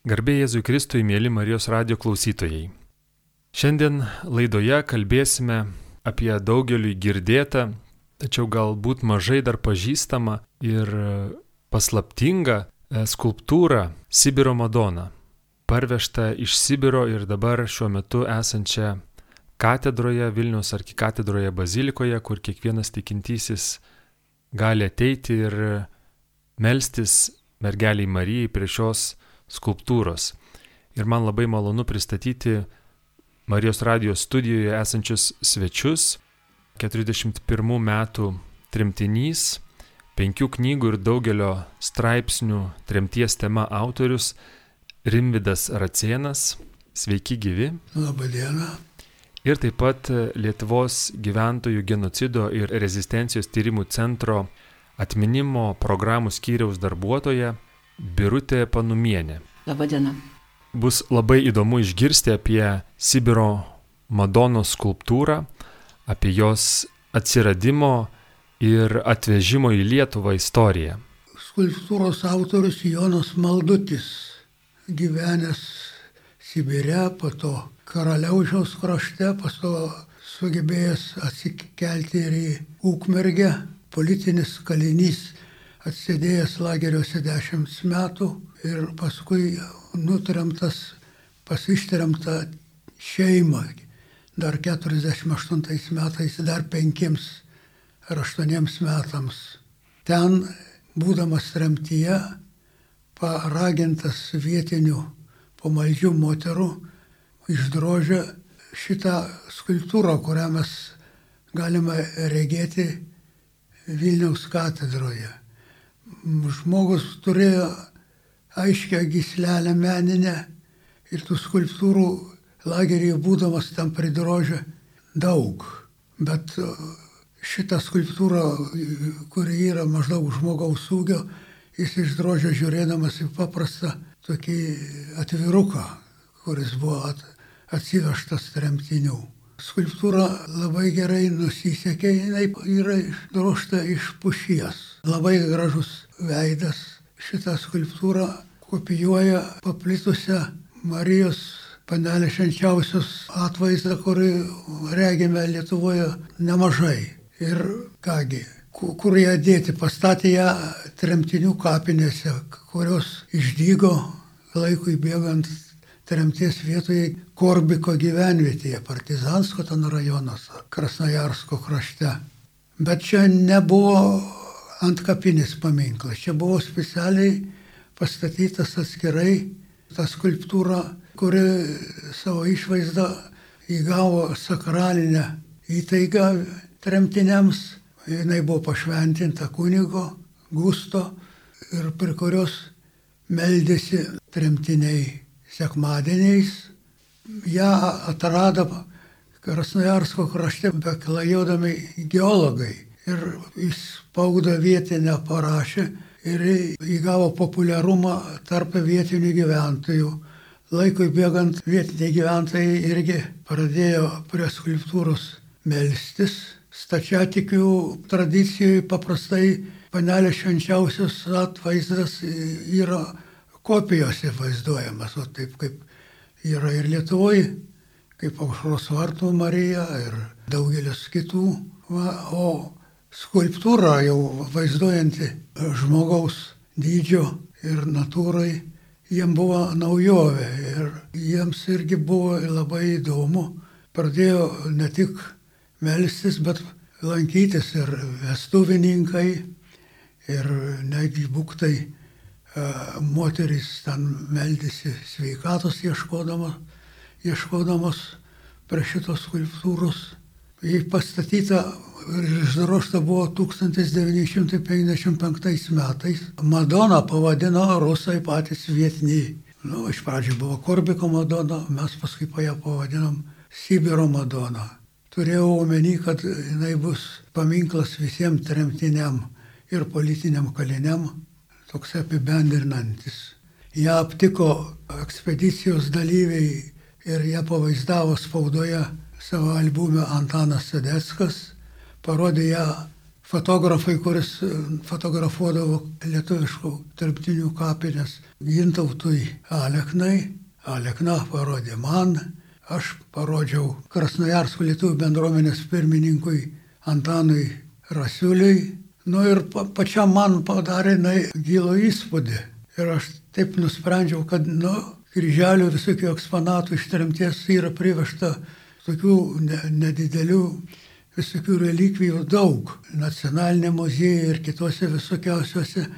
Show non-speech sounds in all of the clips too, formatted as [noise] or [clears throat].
Garbė Jėzui Kristui, mėly Marijos radio klausytojai. Šiandien laidoje kalbėsime apie daugeliui girdėtą, tačiau galbūt mažai dar pažįstamą ir paslaptingą e, skulptūrą Sibiro Madoną. Parvežta iš Sibiro ir dabar šiuo metu esančią katedroje, Vilnius arkikatedroje bazilikoje, kur kiekvienas tikintysis gali ateiti ir melstis mergeliai Marijai prie šios skulptūros. Ir man labai malonu pristatyti Marijos radijos studijoje esančius svečius. 41 metų tremtinys, penkių knygų ir daugelio straipsnių tremties tema autorius Rimvidas Racienas. Sveiki gyvi. Labadiena. Ir taip pat Lietuvos gyventojų genocido ir rezistencijos tyrimų centro atminimo programų skyriaus darbuotoja Birutė Panumienė. Labadiena. Bus labai įdomu išgirsti apie Sibiro Madonos skulptūrą, apie jos atsiradimo ir atvežimo į Lietuvą istoriją. Skulptūros autorius Jonas Maldutis, gyvenęs Sibire, po to Karaliaužiaus krašte, po to sugebėjęs atsikelti ir į Ukmergę, politinis kalinys atsėdėjęs lageriuose dešimt metų ir paskui nutremtas pas ištremtą šeimą. Dar 48 metais, dar penkiems ar aštuoniems metams. Ten, būdamas tremtyje, paragintas vietinių pamaldžių moterų, išdrožė šitą skulptūrą, kurią mes galime regėti Vilniaus katedroje žmogus turėjo aiškę gislelę meninę ir tų skulptūrų lageryje būdamas tam pridrožė daug. Bet e, šitą skulptūrą, kuri yra maždaug žmogaus ūgio, jis išdrožė žiūrėdamas į paprastą tokį atviruką, kuris buvo atsivežtas tremtinių. Skulptūra labai gerai nusisekė, jinai yra išdrošta iš pušies. Labai gražus veidas. Šitą skulptūrą kopijuoja paplitusią Marijos panelė švenčiausios atvaizdą, kurį regime Lietuvoje nemažai. Ir kągi, kur ją dėti, pastatė ją tremtinių kapinėse, kurios išdygo laikui bėgant tremties vietoje Korbiko gyvenvietėje, Partizansko ten rajonas, Krasnojarsko krašte. Bet čia nebuvo ant kapinės paminklas. Čia buvo specialiai pastatytas atskirai ta skulptūra, kuri savo išvaizdą įgavo sakralinę įtaigą tremtiniams. Jis buvo pašventinta kunigo Gusto ir prie kurios meldėsi tremtiniai sekmadieniais. Ja atrado Krasnojarsko krašte beklajodami geologai ir įspaudą vietinę parašė ir įgavo populiarumą tarp vietinių gyventojų. Laikui bėgant vietiniai gyventojai irgi pradėjo prie skulptūros melstis. Stačiatikių tradicijoje paprastai panelės švenčiausios atvaizdas yra kopijose vaizduojamas, o taip kaip yra ir Lietuvoje, kaip aušros vartų Marija ir daugelis kitų. Va, o skulptūra jau vaizduojanti žmogaus dydžio ir natūrai, jiem buvo naujovė ir jiems irgi buvo labai įdomu. Pradėjo ne tik melstis, bet lankytis ir vestuvininkai, ir netgi būktai moteris ten meldėsi sveikatos ieškodamos, ieškodamos prie šitos skulptūros. Jį pastatyta ir išdrošta buvo 1955 metais. Madona pavadino rusai patys vietiniai. Nu, iš pradžių buvo Korbiko Madona, mes paskui po ją pavadinom Sibiro Madona. Turėjau omeny, kad jinai bus paminklas visiems tremtiniam ir politiniam kaliniam, toks apibendrinantis. Ja aptiko ekspedicijos dalyviai ir ją pavaizdavo spaudoje savo albume Antanas Sedeskas, parodė ją fotografai, kuris e, fotografuodavo lietuviškų tarptinių kapinės, gintautui Aleknai. Alekna parodė man, aš parodžiau Krasnojarsko lietuvių bendruomenės pirmininkui Antanui Rasiuliui. Nu ir pa, pačiam man padarė na, gilo įspūdį. Ir aš taip nusprendžiau, kad, nu, kryželių visokių eksponatų iš tremties yra privežta tokių nedidelių visokių relikvijų daug. Nacionalinė muziejai ir kitose visokiausiuose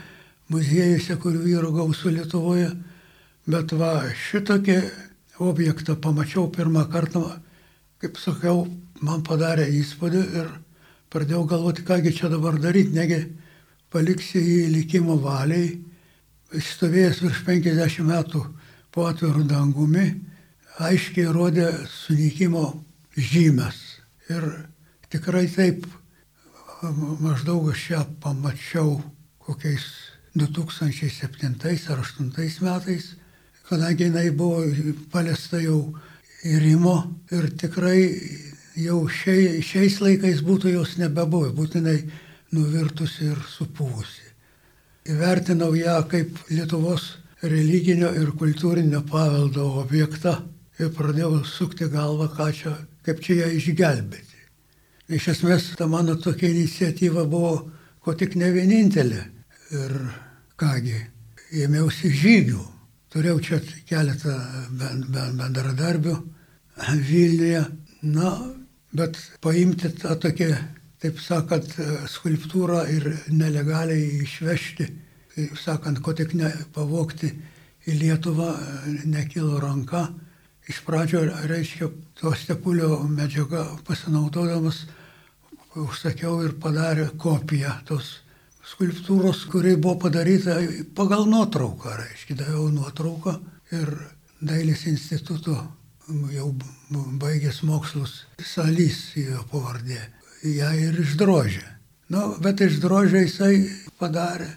muziejuose, kurių yra gausų Lietuvoje. Bet va, šitokį objektą pamačiau pirmą kartą, kaip sakiau, man padarė įspūdį ir pradėjau galvoti, kągi čia dabar daryti, negi paliksi jį likimo valiai, stovėjęs virš 50 metų po atvirų dangumi, aiškiai rodė sunykimo žymės. Ir tikrai taip, maždaug aš ją pamačiau kokiais 2007 ar 2008 metais, kadangi jinai buvo paliesta jau įrimo ir tikrai jau šiai, šiais laikais būtų jos nebebuvę, būtinai nuvirtusi ir supūvusi. Įvertinau ją kaip Lietuvos religinio ir kultūrinio paveldo objektą ir pradėjau sukti galvą, čia, kaip čia ją išgelbėti. Iš esmės, ta mano tokia iniciatyva buvo ko tik ne vienintelė. Ir kągi, ėmiausi žygių. Turėjau čia keletą bendradarbių Vilniuje. Na, Bet paimti tą tokią, taip sakant, skulptūrą ir nelegaliai išvežti, taip sakant, ko tik nepavokti į Lietuvą nekilo ranka. Iš pradžio, reiškia, to stepulio medžiagą pasinaudodamas, užsakiau ir padarė kopiją tos skulptūros, kuri buvo padaryta pagal nuotrauką, reiškia, daviau nuotrauką ir Dailės instituto jau baigęs mokslus, Salys jo pavardė, ją ir išdrožė. Nu, bet išdrožė jisai padarė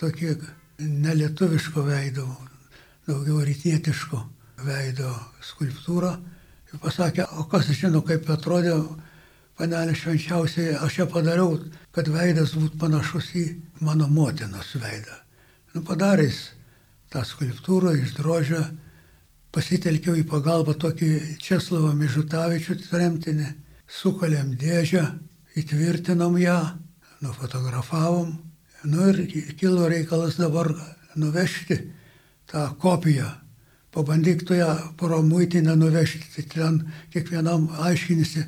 tokį nelietuviško veido, daugiau rytietiško veido skulptūrą. Ir pasakė, o kas žino, kaip atrodė panelė švenčiausiai, aš ją padariau, kad veidas būtų panašus į mano motinos veidą. Nu, padarys tą skulptūrą, išdrožė pasitelkiau į pagalbą tokį Česlavą Mižutavičių tremtinį, sukalėm dėžę, įtvirtinom ją, nufotografavom, nu ir kilo reikalas dabar nuvežti tą kopiją. Pabandyk tu ją pro muitinę nuvežti, tai ten kiekvienam aiškinisi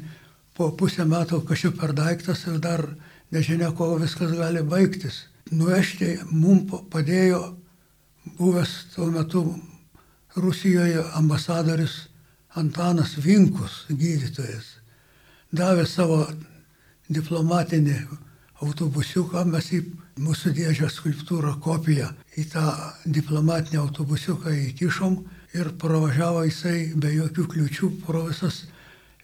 po pusę metų kažkaip per daiktas ir dar nežinia, kuo viskas gali baigtis. Nuvežti mums padėjo buvęs tuo metu Rusijoje ambasadorius Antanas Vinkus, gydytojas, davė savo diplomatinį autobusiuką, mes į mūsų dėžę skulptūrą kopiją į tą diplomatinį autobusiuką įkišom ir pravažiavo jisai be jokių kliučių pro visas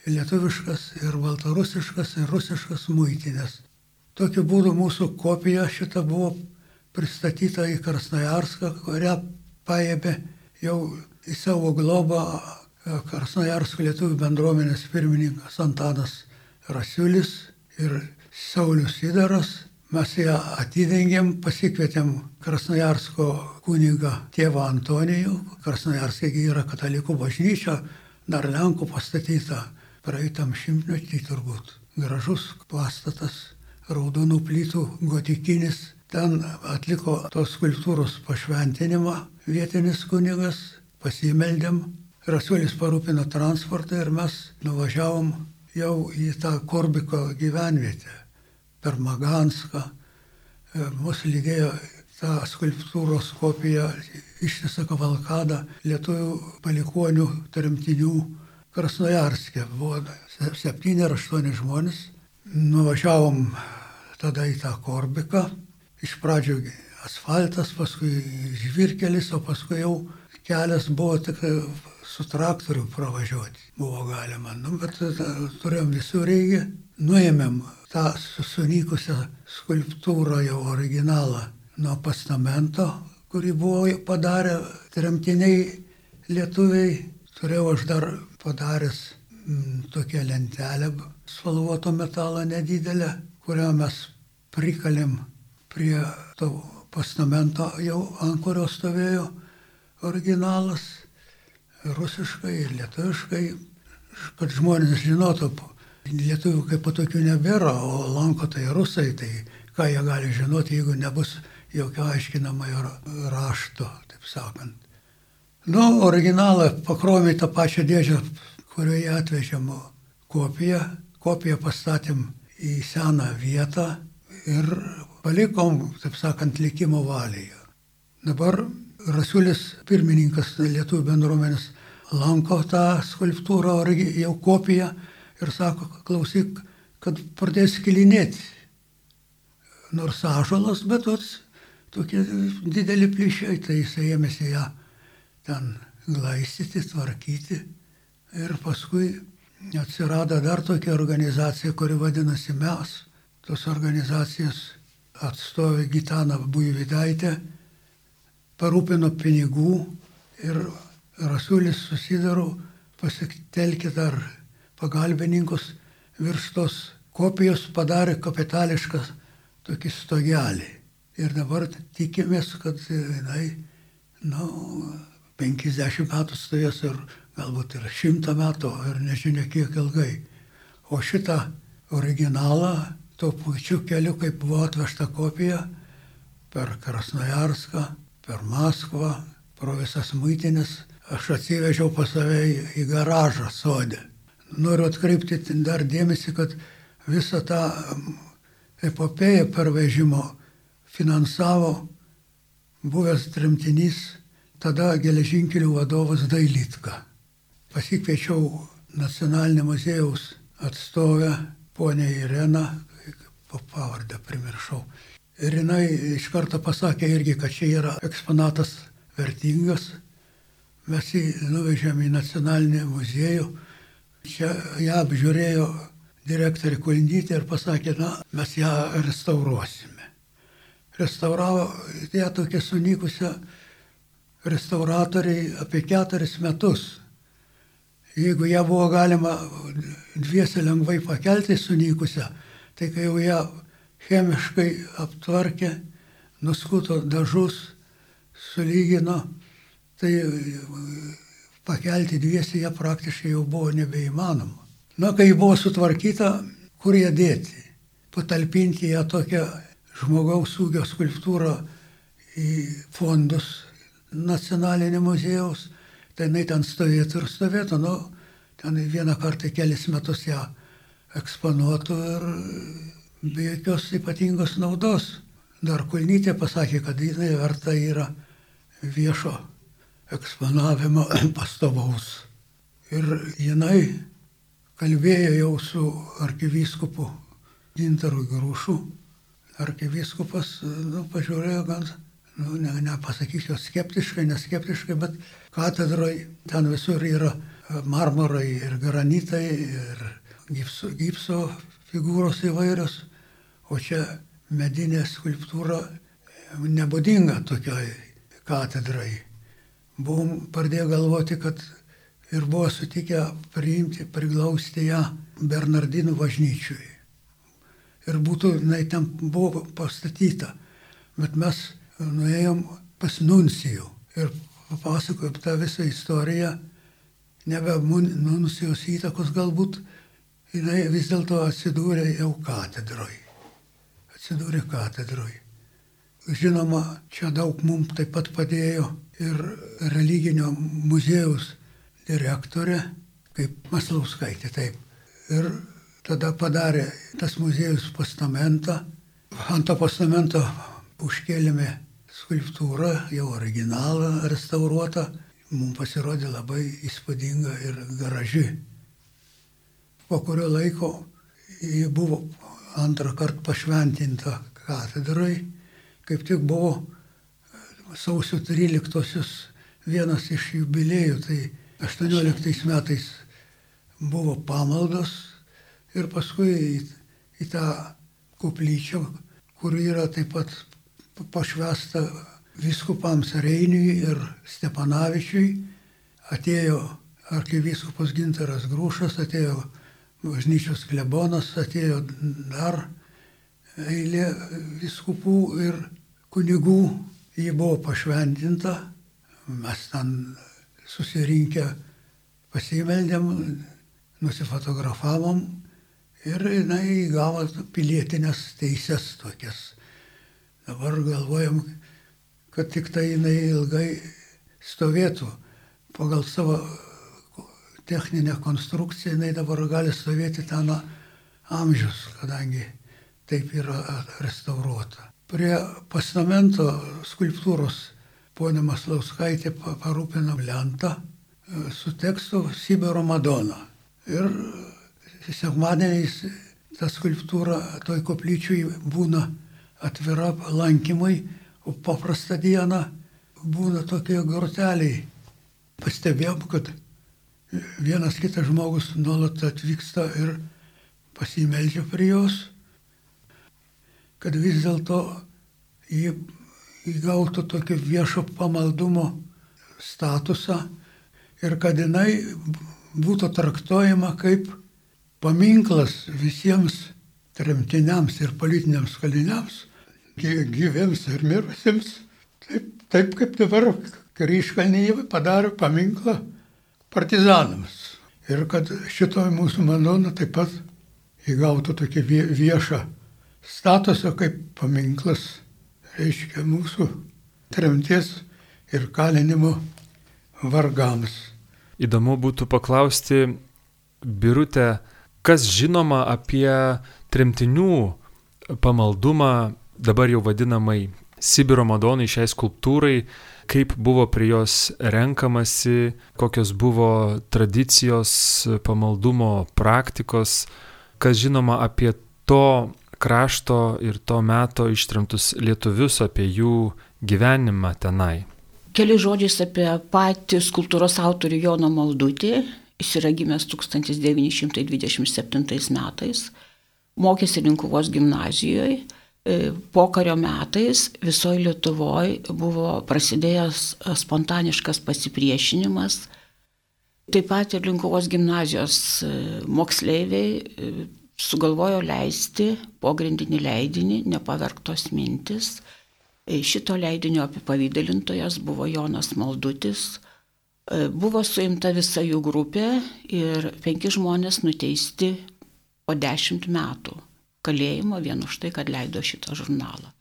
lietuviškas ir baltarusiškas ir rusiškas muitinės. Tokiu būdu mūsų kopija šita buvo pristatyta į Krasnojarską, kurią paėmė jau į savo globą e, Krasnojarsko lietuvių bendruomenės pirmininkas Antanas Rasiulis ir Saulis Sidaras. Mes ją atidengėm, pasikvietėm Krasnojarsko kunigą tėvą Antonijų. Krasnojarskė yra katalikų bažnyčia, dar Lenkų pastatyta praeitam šimtmetį turbūt. Gražus pastatas, raudonų plytų, gotikinis Ten atliko tos skulptūros pašventinimą vietinis kunigas, pasimeldėm, Rasuolis parūpino transportą ir mes nuvažiavom jau į tą Korbiko gyvenvietę per Maganską. E, Mūsų lydėjo tą skulptūros kopiją ištisą kavalkadą lietuvių palikonių tremtinių Krasnojarskė. Buvo septyni ar aštuoni žmonės. Nuvažiavom tada į tą Korbiką iš pradžių asfaltas, paskui žvirkelis, o paskui jau kelias buvo tik su traktoriu pravažiuoti. Buvo galima, nu, bet e, turėjom visų reikia. Nuėmėm tą sunykusią skulptūrą jau originalą nuo postamento, kurį buvo padarę tremtiniai lietuviai. Turėjau aš dar padaręs m, tokią lentelę spalvoto metalo nedidelę, kurią mes prikalėm prie to postamento jau ant kurio stovėjo originalas, rusiškai ir lietuviškai, kad žmonės žinotų, lietuvių kaip po tokių nebėra, o lanko tai rusai, tai ką jie gali žinoti, jeigu nebus jokio aiškinamojo rašto, taip sakant. Nu, originalą pakrovėm į tą pačią dėžę, kurioje atvežėm kopiją, kopiją pastatėm į seną vietą ir palikom, taip sakant, likimo valiai. Dabar Rasiulis pirmininkas Lietuvų bendruomenės lanko tą skulptūrą, jau kopiją ir sako, klausyk, kad pradės kilinėti. Nors ažalas, bet toks tokie dideli plyšiai, tai jisai ėmėsi ją ten glaistyti, tvarkyti. Ir paskui atsirado dar tokia organizacija, kuri vadinasi Mes. Tos organizacijos atstovė Gitana Buividaitė parūpino pinigų ir Rasulis susidaro pasitelkė dar pagalbininkus virš tos kopijos padarė kapitališką tokį stogelį. Ir dabar tikimės, kad jinai, na, nu, 50 metų stovės ir galbūt ir 100 metų, ir nežinia kiek ilgai. O šitą originalą tuo pačiu keliu, kaip buvo atvežta kopija, per Krasnojarską, per Maskvą, pro visas muitinės, aš atsivežiau pas save į garažą sodė. Noriu atkreipti dar dėmesį, kad visą tą epopėją pervežimo finansavo buvęs tremtinys, tada geležinkelių vadovas Dailytka. Pasikviečiau nacionalinio muziejaus atstovę, ponę Ireną, pavardę primiršau. Ir jinai iš karto pasakė irgi, kad čia yra eksponatas vertingas. Mes jį nuvežėm į nacionalinį muziejų Čia ją apžiūrėjo direktorė Kulnytė ir pasakė, na, mes ją restauruosime. Restauravo ją tokia sunykusią restauratoriai apie keturis metus. Jeigu ją buvo galima dviese lengvai pakelti sunykusią, tai kai jau ją chemiškai aptvarkė, nuskuto dažus, sulygino, tai pakelti dviesi ją praktiškai jau buvo nebeįmanoma. Na, kai buvo sutvarkyta, kur ją dėti? Patalpinti ją tokią žmogaus ūgio skulptūrą į fondus nacionalinio muziejaus, tai jinai ten stovėtų ir stovėtų, nu, ten vieną kartą kelis metus ją eksponuotų ir be jokios ypatingos naudos. Dar Kulnytė pasakė, kad jinai verta yra viešo eksponavimo [clears throat] pastovaus. Ir jinai kalbėjo jau su arkivyskupu Gintaru Grušu. Arkivyskupas, nu, pažiūrėjo gan, nu, ne, nepasakysiu skeptiškai, neskeptiškai, bet katedroje ten visur yra marmurai ir granitai ir gipso, gipso figūros įvairios, o čia medinė skulptūra nebūdinga tokiai katedrai buvom pradėję galvoti, kad ir buvo sutikę priimti, priglausti ją Bernardinų bažnyčiui. Ir būtų, jinai ten buvo pastatyta. Bet mes nuėjom pas Nuncijų ir papasakojom tą visą istoriją, nebe Nuncijos įtakos galbūt, jinai vis dėlto atsidūrė jau katedroj. Atsidūrė katedroj. Žinoma, čia daug mums taip pat padėjo ir religinio muziejaus direktorė, kaip Maslauskaitė, taip. Ir tada padarė tas muziejus postamentą. Ant to postamento užkėlėme skulptūrą, jau originalą restauruotą. Mums pasirodė labai įspūdinga ir graži. Po kurio laiko ji buvo antrą kartą pašventinta katedrai, kaip tik buvo sausio 13-osios vienas iš jubiliejų, tai 18 metais buvo pamaldos ir paskui į, į tą koplyčią, kur yra taip pat pašvesta viskupams Reiniui ir Stepanavičiui, atėjo arkivyskupas Gintaras Grūšas, atėjo bažnyčios klebonas, atėjo dar eilė viskupų ir kunigų, ji buvo pašventinta, mes ten susirinkę pasimeldėm, nusifotografavom ir jinai įgavo pilietinės teises tokias. Dabar galvojam, kad tik tai jinai ilgai stovėtų pagal savo techninę konstrukciją, jinai dabar gali stovėti ten amžius, kadangi taip yra restauruota. Prie postamento skulptūros ponė Maslauskaitė parūpino lentą e, su tekstu Sibiro Madona. Ir sekmadieniais ta skulptūra toj koplyčiui būna atvira lankymui, o paprastą dieną būna tokie groteliai. Pastebėjom, kad vienas kitas žmogus nuolat atvyksta ir pasimeldžia prie jos, kad vis dėlto jį įgautų tokį viešo pamaldumo statusą ir kad jinai būtų traktuojama kaip paminklas visiems tremtiniams ir politiniams kaliniams, gyviems ir mirusiems, taip, taip kaip dabar Kryškalnyje padarė paminklą partizanams. Ir kad šitoje mūsų Madona taip pat įgautų tokį viešą statusą kaip paminklas, reiškia mūsų tremties ir kalinimo vargams. Įdomu būtų paklausti, Birutė, kas žinoma apie tremtinių pamaldumą dabar jau vadinamai Sibiro Madonai šiai skulptūrai, kaip buvo prie jos renkamasi, kokios buvo tradicijos, pamaldumo praktikos, kas žinoma apie to krašto ir to meto ištremtus lietuvius, apie jų gyvenimą tenai. Keli žodžiais apie patį skultūros autorių Joną Maldutį. Jis yra gimęs 1927 metais, mokėsi Linkuvos gimnazijoje pokario metais visoje Lietuvoje buvo prasidėjęs spontaniškas pasipriešinimas. Taip pat ir Linkuvos gimnazijos e, moksleiviai e, sugalvojo leisti pogrindinį leidinį Nepaverktos mintis. Šito leidinio apipavydalintojas buvo Jonas Maldutis. Buvo suimta visa jų grupė ir penki žmonės nuteisti po dešimt metų kalėjimo vien už tai, kad leido šitą žurnalą.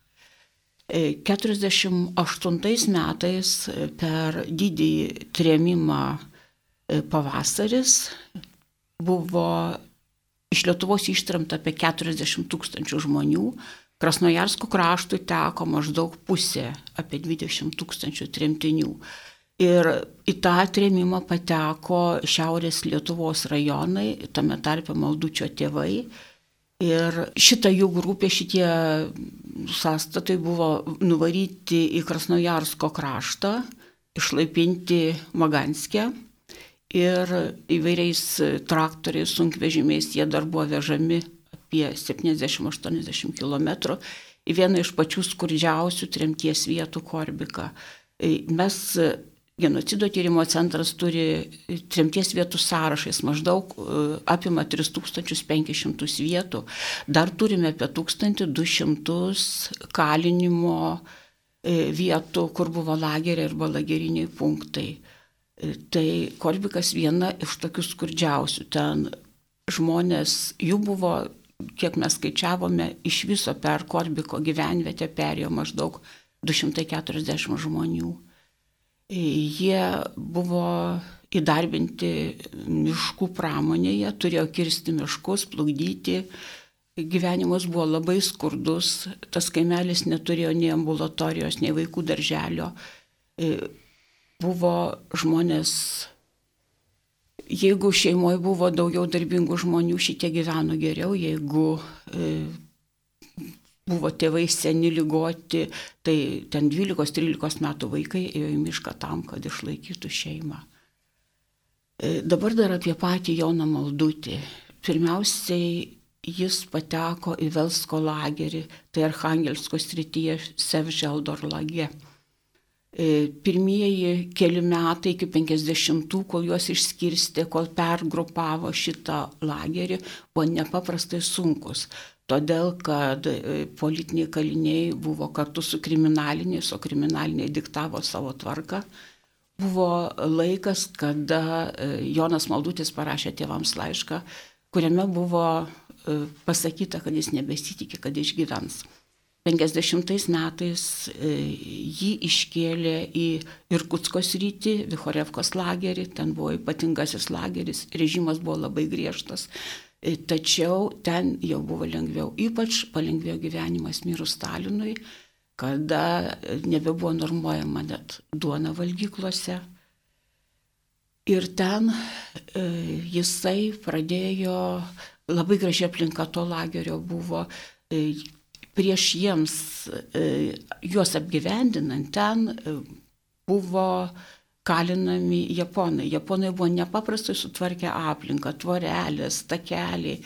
48 e, metais e, per didįjį trėmimą e, pavasaris buvo iš Lietuvos ištrimta apie 40 tūkstančių žmonių, Krasnojarsko kraštui teko maždaug pusė, apie 20 tūkstančių tremtinių. Ir į tą trėmimą pateko Šiaurės Lietuvos rajonai, tame tarpe Maldučio tėvai, Ir šita jų grupė, šitie sąstatai buvo nuvaryti į Krasnojarsko kraštą, išlaipinti Maganskė ir įvairiais traktoriais, sunkvežimiais jie dar buvo vežami apie 70-80 km į vieną iš pačių skurdžiausių tremties vietų Korbiką. Mes Genocido tyrimo centras turi tremties vietų sąrašais, maždaug e, apima 3500 vietų. Dar turime apie 1200 kalinimo e, vietų, kur buvo lageriai arba lageriniai punktai. E, tai Korbikas viena iš tokių skurdžiausių. Ten žmonės, jų buvo, kiek mes skaičiavome, iš viso per Korbiko gyvenvietę perėjo maždaug 240 žmonių. Jie buvo įdarbinti miškų pramonėje, turėjo kirsti miškus, plukdyti. Gyvenimas buvo labai skurdus, tas kaimelis neturėjo nei ambulatorijos, nei vaikų darželio. E, buvo žmonės, jeigu šeimoje buvo daugiau darbingų žmonių, šitie gyveno geriau, jeigu e, buvo tėvai seni lygoti, tai ten 12-13 metų vaikai ėjo į mišką tam, kad išlaikytų šeimą. E, dabar dar apie patį Joną Maldutį. Pirmiausiai jis pateko į Velsko lagerį, tai Arhangelsko srityje Sevželdor lage. E, pirmieji keli metai iki 50-ų, kol juos išskirstė, kol pergrupavo šitą lagerį, buvo nepaprastai sunkus todėl kad e, politiniai kaliniai buvo kartu su kriminaliniais, o kriminaliniai diktavo savo tvarką. Buvo laikas, kada e, Jonas Maldutis parašė tėvams laišką, kuriame buvo e, pasakyta, kad jis nebesitikė, kad išgyvens. 50 metais jį iškėlė į Irkutsko sritį, Vichorevkos lagerį, ten buvo ypatingasis lageris, režimas buvo labai griežtas. E, tačiau ten jau buvo lengviau, ypač palengvėjo gyvenimas mirus Stalinui, kada nebebuvo normuojama net duona valgyklose. Ir ten e, jisai pradėjo, labai graži aplinka to lagerio buvo, e, prieš jiems juos apgyvendinant ten buvo kalinami japonai. Japonai buvo nepaprastai sutvarkę aplinką, tvorelės, takeliai.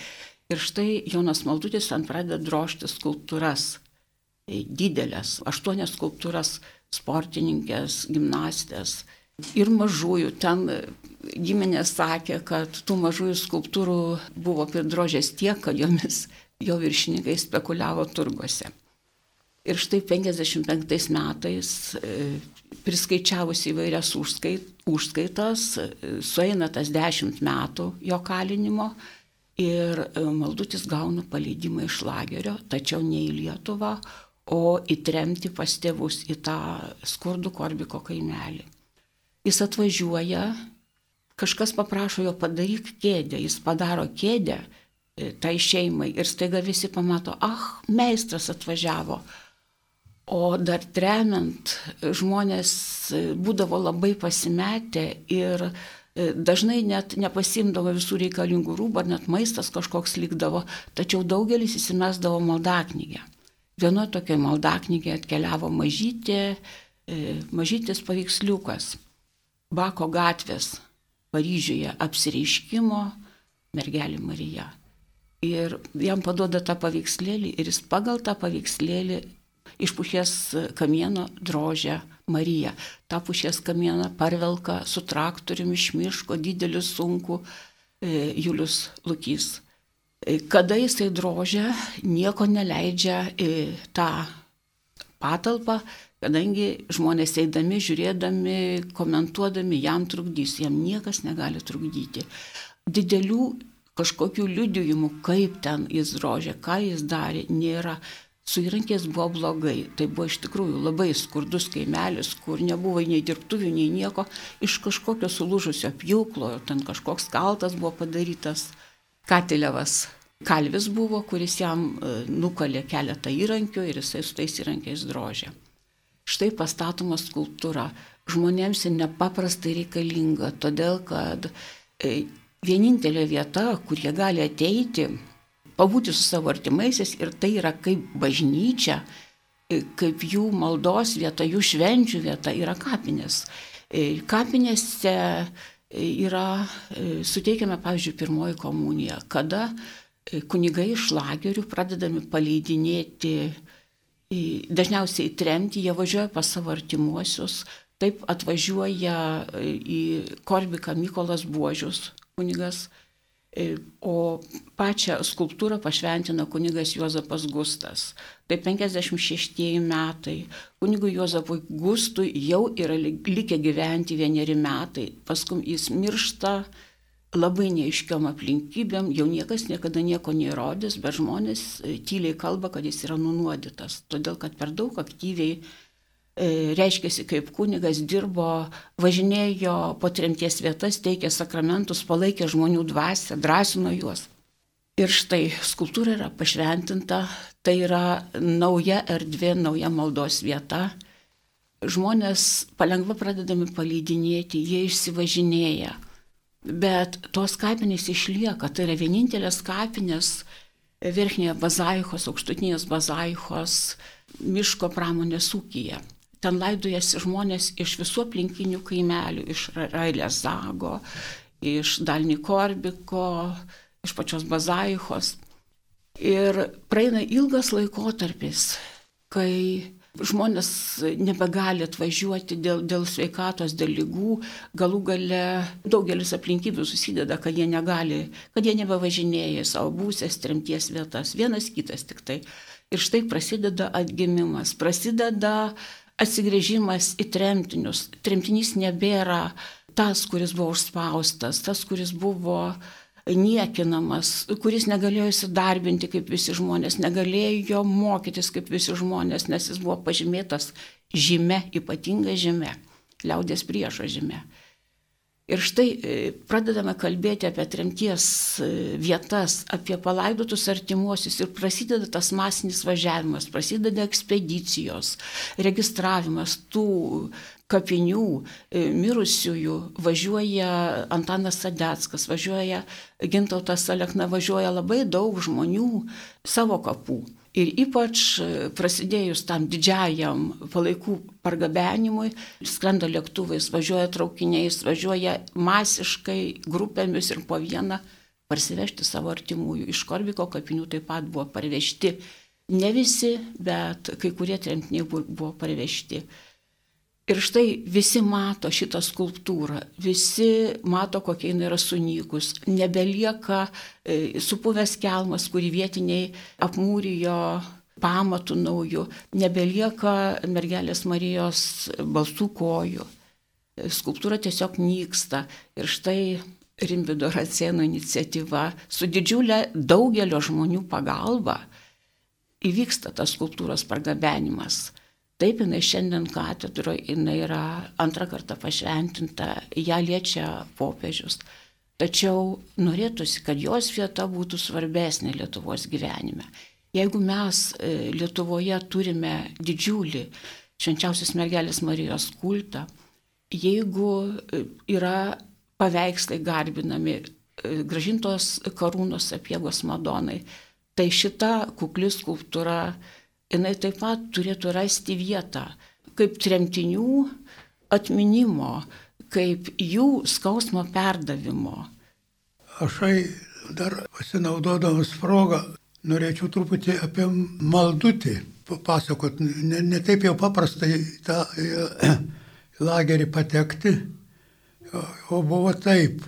Ir štai Jonas Maldutis ant pradeda drošti skulptūras. E, didelės, aštuonias skulptūras sportininkės, gimnastės ir mažųjų. Ten giminės sakė, kad tų mažųjų skulptūrų buvo pridrožęs tiek, kad jomis jo viršininkai spekuliavo turguose. Ir štai 55 metais e, priskaičiavus įvairias užskait, užskaitas, sueina tas dešimt metų jo kalinimo ir e, Maldutis gauna paleidimą iš lagerio, tačiau ne į Lietuvą, o įtremti pas tėvus į tą skurdų Korbiko kaimelį. Jis atvažiuoja, kažkas paprašo jo padaryk kėdę, jis padaro kėdę e, tai šeimai ir staiga visi pamato, ah, meistras atvažiavo, O dar tremiant, žmonės būdavo labai pasimetę ir e, dažnai net nepasimdavo visų reikalingų rūbų, ar net maistas kažkoks likdavo, tačiau daugelis įsimesdavo maldaknygę. Vienoje tokioje maldaknygėje atkeliavo mažytė, e, mažytis paveiksliukas Bako gatvės Paryžiuje apsireiškimo mergelė Marija. Ir jam paduoda tą paveikslėlį ir jis pagal tą paveikslėlį iš pušies kamieno drožia Marija. Ta pušies kamieną parvelka su traktoriumi iš miško, didelį sunkų e, Julius Lukys. E, kada jisai drožia, nieko neleidžia į tą patalpą, kadangi žmonės eidami, žiūrėdami, komentuodami jam trukdys, jam niekas negali trukdyti. Didelių kažkokių liudijimų, kaip ten jis drožė, ką jis darė, nėra. Su įrankiais buvo blogai. Tai buvo iš tikrųjų labai skurdus kaimelis, kur nebuvo nei dirbtuvių, nei nieko. Iš kažkokio sulūžusio pjūklo, ten kažkoks kaltas buvo padarytas. Katilevas kalvis buvo, kuris jam e, nukalė keletą įrankių ir jisai su tais įrankiais drožė. Štai pastatoma skulptūra. Žmonėms ji nepaprastai reikalinga, todėl kad e, vienintelė vieta, kur jie gali ateiti, pabūti su savo artimaisiais ir tai yra kaip bažnyčia, e, kaip jų maldos vieta, jų švenčių vieta yra kapinės. E, kapinėse e, yra suteikiama, pavyzdžiui, pirmoji komunija, kada kunigai iš lagerių pradedami paleidinėti, dažniausiai tremti, jie važiuoja pas savo artimuosius, taip atvažiuoja į Korbiką Mykolas Buožius kunigas E, o pačią skulptūrą pašventina kunigas Juozapas Gustas. Tai 56 metai. Kunigui Juozapui Gustui jau yra likę gyventi vieneri metai. Paskui jis miršta labai neiškiom aplinkybėm, jau niekas niekada nieko neįrodys, bet žmonės e, tyliai kalba, kad jis yra nunuodytas. Todėl, kad per daug aktyviai reiškėsi kaip kunigas, dirbo, važinėjo po tremties vietas, teikė sakramentus, palaikė žmonių dvasę, drąsino juos. Ir štai skulptūra yra pašventinta, tai yra nauja erdvė, nauja maldos vieta. Žmonės palengva pradedami paleidinėti, jie išsivažinėja. Bet tos kapinės išlieka, tai yra vienintelės kapinės Verchnėje Bazaichos, aukštutinės Bazaichos miško pramonės ūkyje. Ten laidojasi žmonės iš visų aplinkinių kaimelių, iš Railės Zago, iš Dalni Korbiko, iš pačios Bazaichos. Ir praeina ilgas laikotarpis, kai žmonės nebegali atvažiuoti dėl, dėl sveikatos, dėl lygų, galų gale daugelis aplinkybių susideda, kad jie negali, kad jie nebevažinėja į savo būsės tremties vietas, vienas kitas tik tai. Ir štai prasideda atgimimas, prasideda atsigrėžimas į tremtinius. Tremtinys nebėra tas, kuris buvo užspaustas, tas, kuris buvo niekinamas, kuris negalėjo įsidarbinti kaip visi žmonės, negalėjo mokytis kaip visi žmonės, nes jis buvo pažymėtas žyme, ypatinga žyme, liaudės priešo žyme. Ir štai e, pradedame kalbėti apie tremties e, vietas, apie palaidotus artimuosius ir prasideda tas masinis važiavimas, prasideda ekspedicijos, registravimas tų kapinių e, mirusiųjų, važiuoja Antanas Sadeckas, važiuoja Gintautas Alekna, važiuoja labai daug žmonių savo kapų. Ir ypač e, prasidėjus tam didžiajam palaikų pargabenimui, skrenda lėktuvais, važiuoja traukiniais, važiuoja masiškai grupėmis ir po vieną parsivežti savo artimųjų. Iš Korviko kapinių taip pat buvo parvežti ne visi, bet kai kurie tremtiniai buvo parvežti. Ir štai visi mato šitą skulptūrą, visi mato, kokia jinai yra sunykus. Nebelieka e, supuvęs kelmas, kurį vietiniai apmūrijo pamatų naujų, nebelieka mergelės Marijos balsų kojų. E, skulptūra tiesiog nyksta. Ir štai Rimvido Racėno iniciatyva su didžiulė daugelio žmonių pagalba įvyksta tas skulptūros pargabenimas. Taip, jinai šiandien katedroje, jinai yra antrą kartą pašventinta, ją liečia popiežius. Tačiau norėtųsi, kad jos vieta būtų svarbesnė Lietuvos gyvenime. Jeigu mes e, Lietuvoje turime didžiulį švenčiausios mergelės Marijos kultą, jeigu e, yra paveikslai garbinami, e, gražintos karūnos apiegos Madonai, tai šita kukli skulptūra jinai taip pat turėtų rasti vietą kaip tremtinių atminimo, kaip jų skausmo perdavimo. Aš dar pasinaudodamas progą norėčiau truputį apie maldutį papasakot. Ne, ne taip jau paprastai tą e, lagerį patekti, o buvo taip.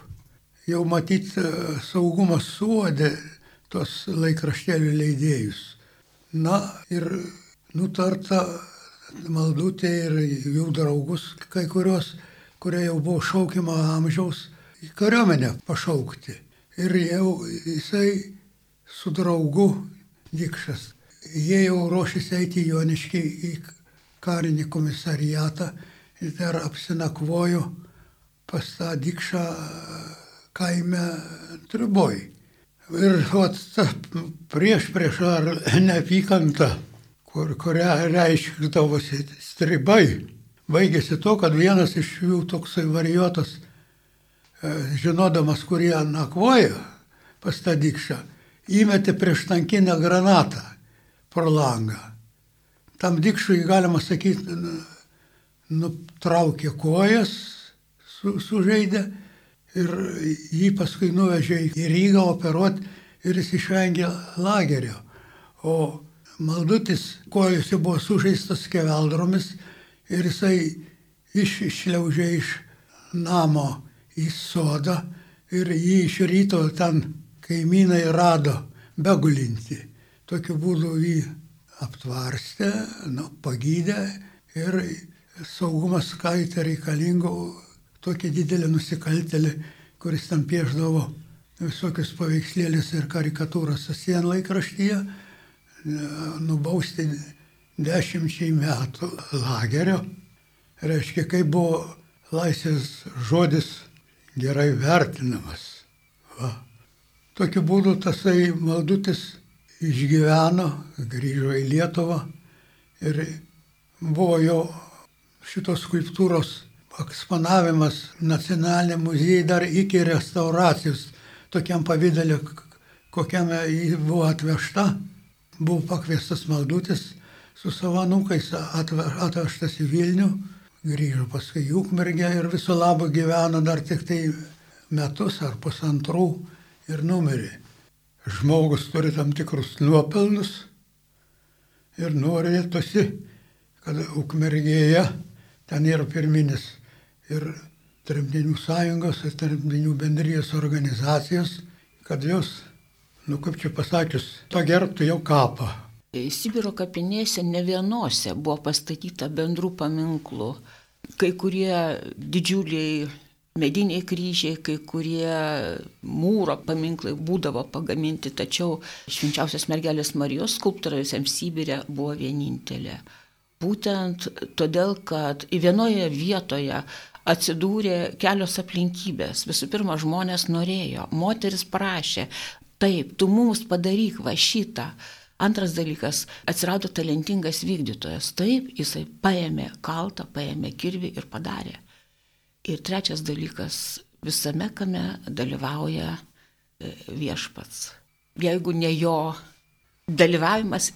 Jau matyt, e, saugumas suodė tos laikraštėlių leidėjus. Na ir nutarta maldutė ir jų draugus, kai kurios, kurie jau buvo šaukimo amžiaus, į kariuomenę pašaukti. Ir jau jisai su draugu Dikšas, jie jau ruošėsi eiti Joniškai į karinį komisariatą ir dar apsinakvojo pas tą Dikšą kaime Triboj. Ir vat, ta prieš prieš ar neapykanta, kur, kurią reiškdavosi stribai, baigėsi to, kad vienas iš jų toksai varijuotas, e, žinodamas, kurie nakvoja pas tą dikšą, įmetė prieš tankinę granatą pro langą. Tam dikšui, galima sakyti, nutraukė kojas, su, sužeidė ir jį paskui nuvežė į Rygą operuoti ir jis išvengė lagerio. O maldutis kojose buvo sužeistas keveldromis ir jisai iš, išliaužė iš namo į sodą ir jį iš ryto ten kaimynai rado begulinti. Tokiu būdu jį aptvarstė, nu, pagydė ir saugumas skaitė reikalingų tokį didelį nusikaltelį, kuris ten pieždavo visokius paveikslėlius ir karikatūras sienlaikraštyje, nubausti dešimčiai metų lagerio. Reiškia, kai buvo laisvės žodis gerai vertinamas. Va. Tokiu būdu tasai maldutis išgyveno, grįžo į Lietuvą ir buvo jo šitos skulptūros eksponavimas nacionaliniam muziejui dar iki restauracijos, tokiam pavydalė, kokiame jį buvo atvežta, buvo pakviestas maldutis su savo anūkais, atvežtas į Vilnių, grįžo paskui į Ukmergę ir viso labo gyveno dar tik tai metus ar pusantrų ir numirė. Žmogus turi tam tikrus nuopelnus ir norėtųsi, kad Ukmergėje ten yra pirminis ir tremtinių sąjungos, ir tremtinių bendrijos organizacijos, kad jos, nu kaip čia pasakius, pagerbtų jau kapą. Sibiro kapinėse ne vienose buvo pastatyta bendrų paminklų. Kai kurie didžiuliai mediniai kryžiai, kai kurie mūro paminklai būdavo pagaminti, tačiau švenčiausios mergelės Marijos skulptūra visiems Sibirė buvo vienintelė. Būtent todėl, kad vienoje vietoje atsidūrė kelios aplinkybės. Visų pirma, žmonės norėjo, moteris prašė, taip, tu mums padaryk va šitą. Antras dalykas, atsirado talentingas vykdytojas. Taip, jisai paėmė kaltą, paėmė kirvį ir padarė. Ir trečias dalykas, visame kame dalyvauja e, viešpats. Jeigu ne jo dalyvavimas,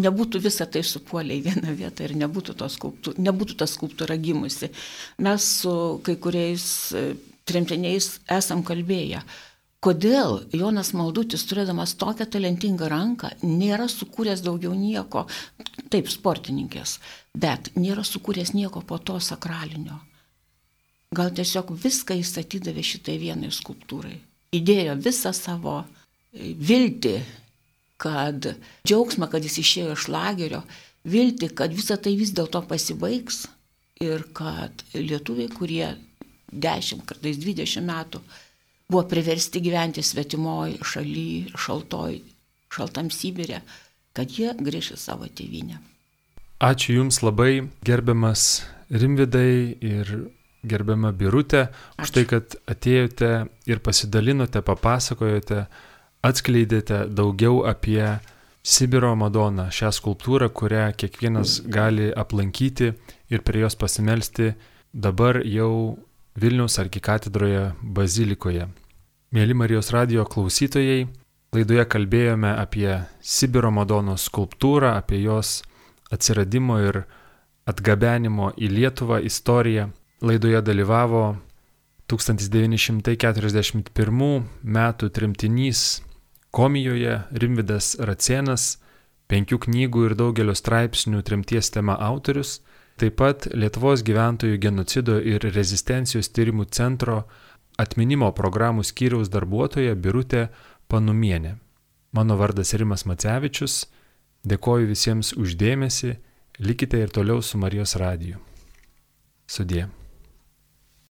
nebūtų visą tai supuolę į vieną vietą ir nebūtų, skulptūra, nebūtų ta skulptūra gimusi. Mes su kai kuriais e, tremtiniais esam kalbėję, kodėl Jonas Maldutis, turėdamas tokią talentingą ranką, nėra sukūręs daugiau nieko, taip, sportininkės, bet nėra sukūręs nieko po to sakralinio. Gal tiesiog viską jis atidavė šitai vienai skulptūrai. Įdėjo visą savo e, viltį kad džiaugsmą, kad jis išėjo iš lagerio, vilti, kad visa tai vis dėlto pasibaigs ir kad lietuviai, kurie 10, kartais 20 metų buvo priversti gyventi svetimoji šaly, šaltoj, šaltam Sibirė, kad jie grįš į savo tėvynę. Ačiū Jums labai, gerbiamas Rimvidai ir gerbiama Birutė, už tai, kad atėjote ir pasidalinote, papasakojote atskleidėte daugiau apie Sibiro Madoną, šią skulptūrą, kurią kiekvienas gali aplankyti ir prie jos pasimelsti dabar jau Vilniaus arkikatedroje bazilikoje. Mėly Marijos radio klausytojai, laidoje kalbėjome apie Sibiro Madonos skulptūrą, apie jos atsiradimo ir atgabenimo į Lietuvą istoriją. Laidoje dalyvavo 1941 m. trimtinys Komijoje Rimvidas Racienas, penkių knygų ir daugelio straipsnių trimties tema autorius, taip pat Lietuvos gyventojų genocido ir rezistencijos tyrimų centro atminimo programų skyriaus darbuotoja Birutė Panumienė. Mano vardas Rimas Macevičius, dėkoju visiems uždėmesi, likite ir toliau su Marijos radiju. Sudė.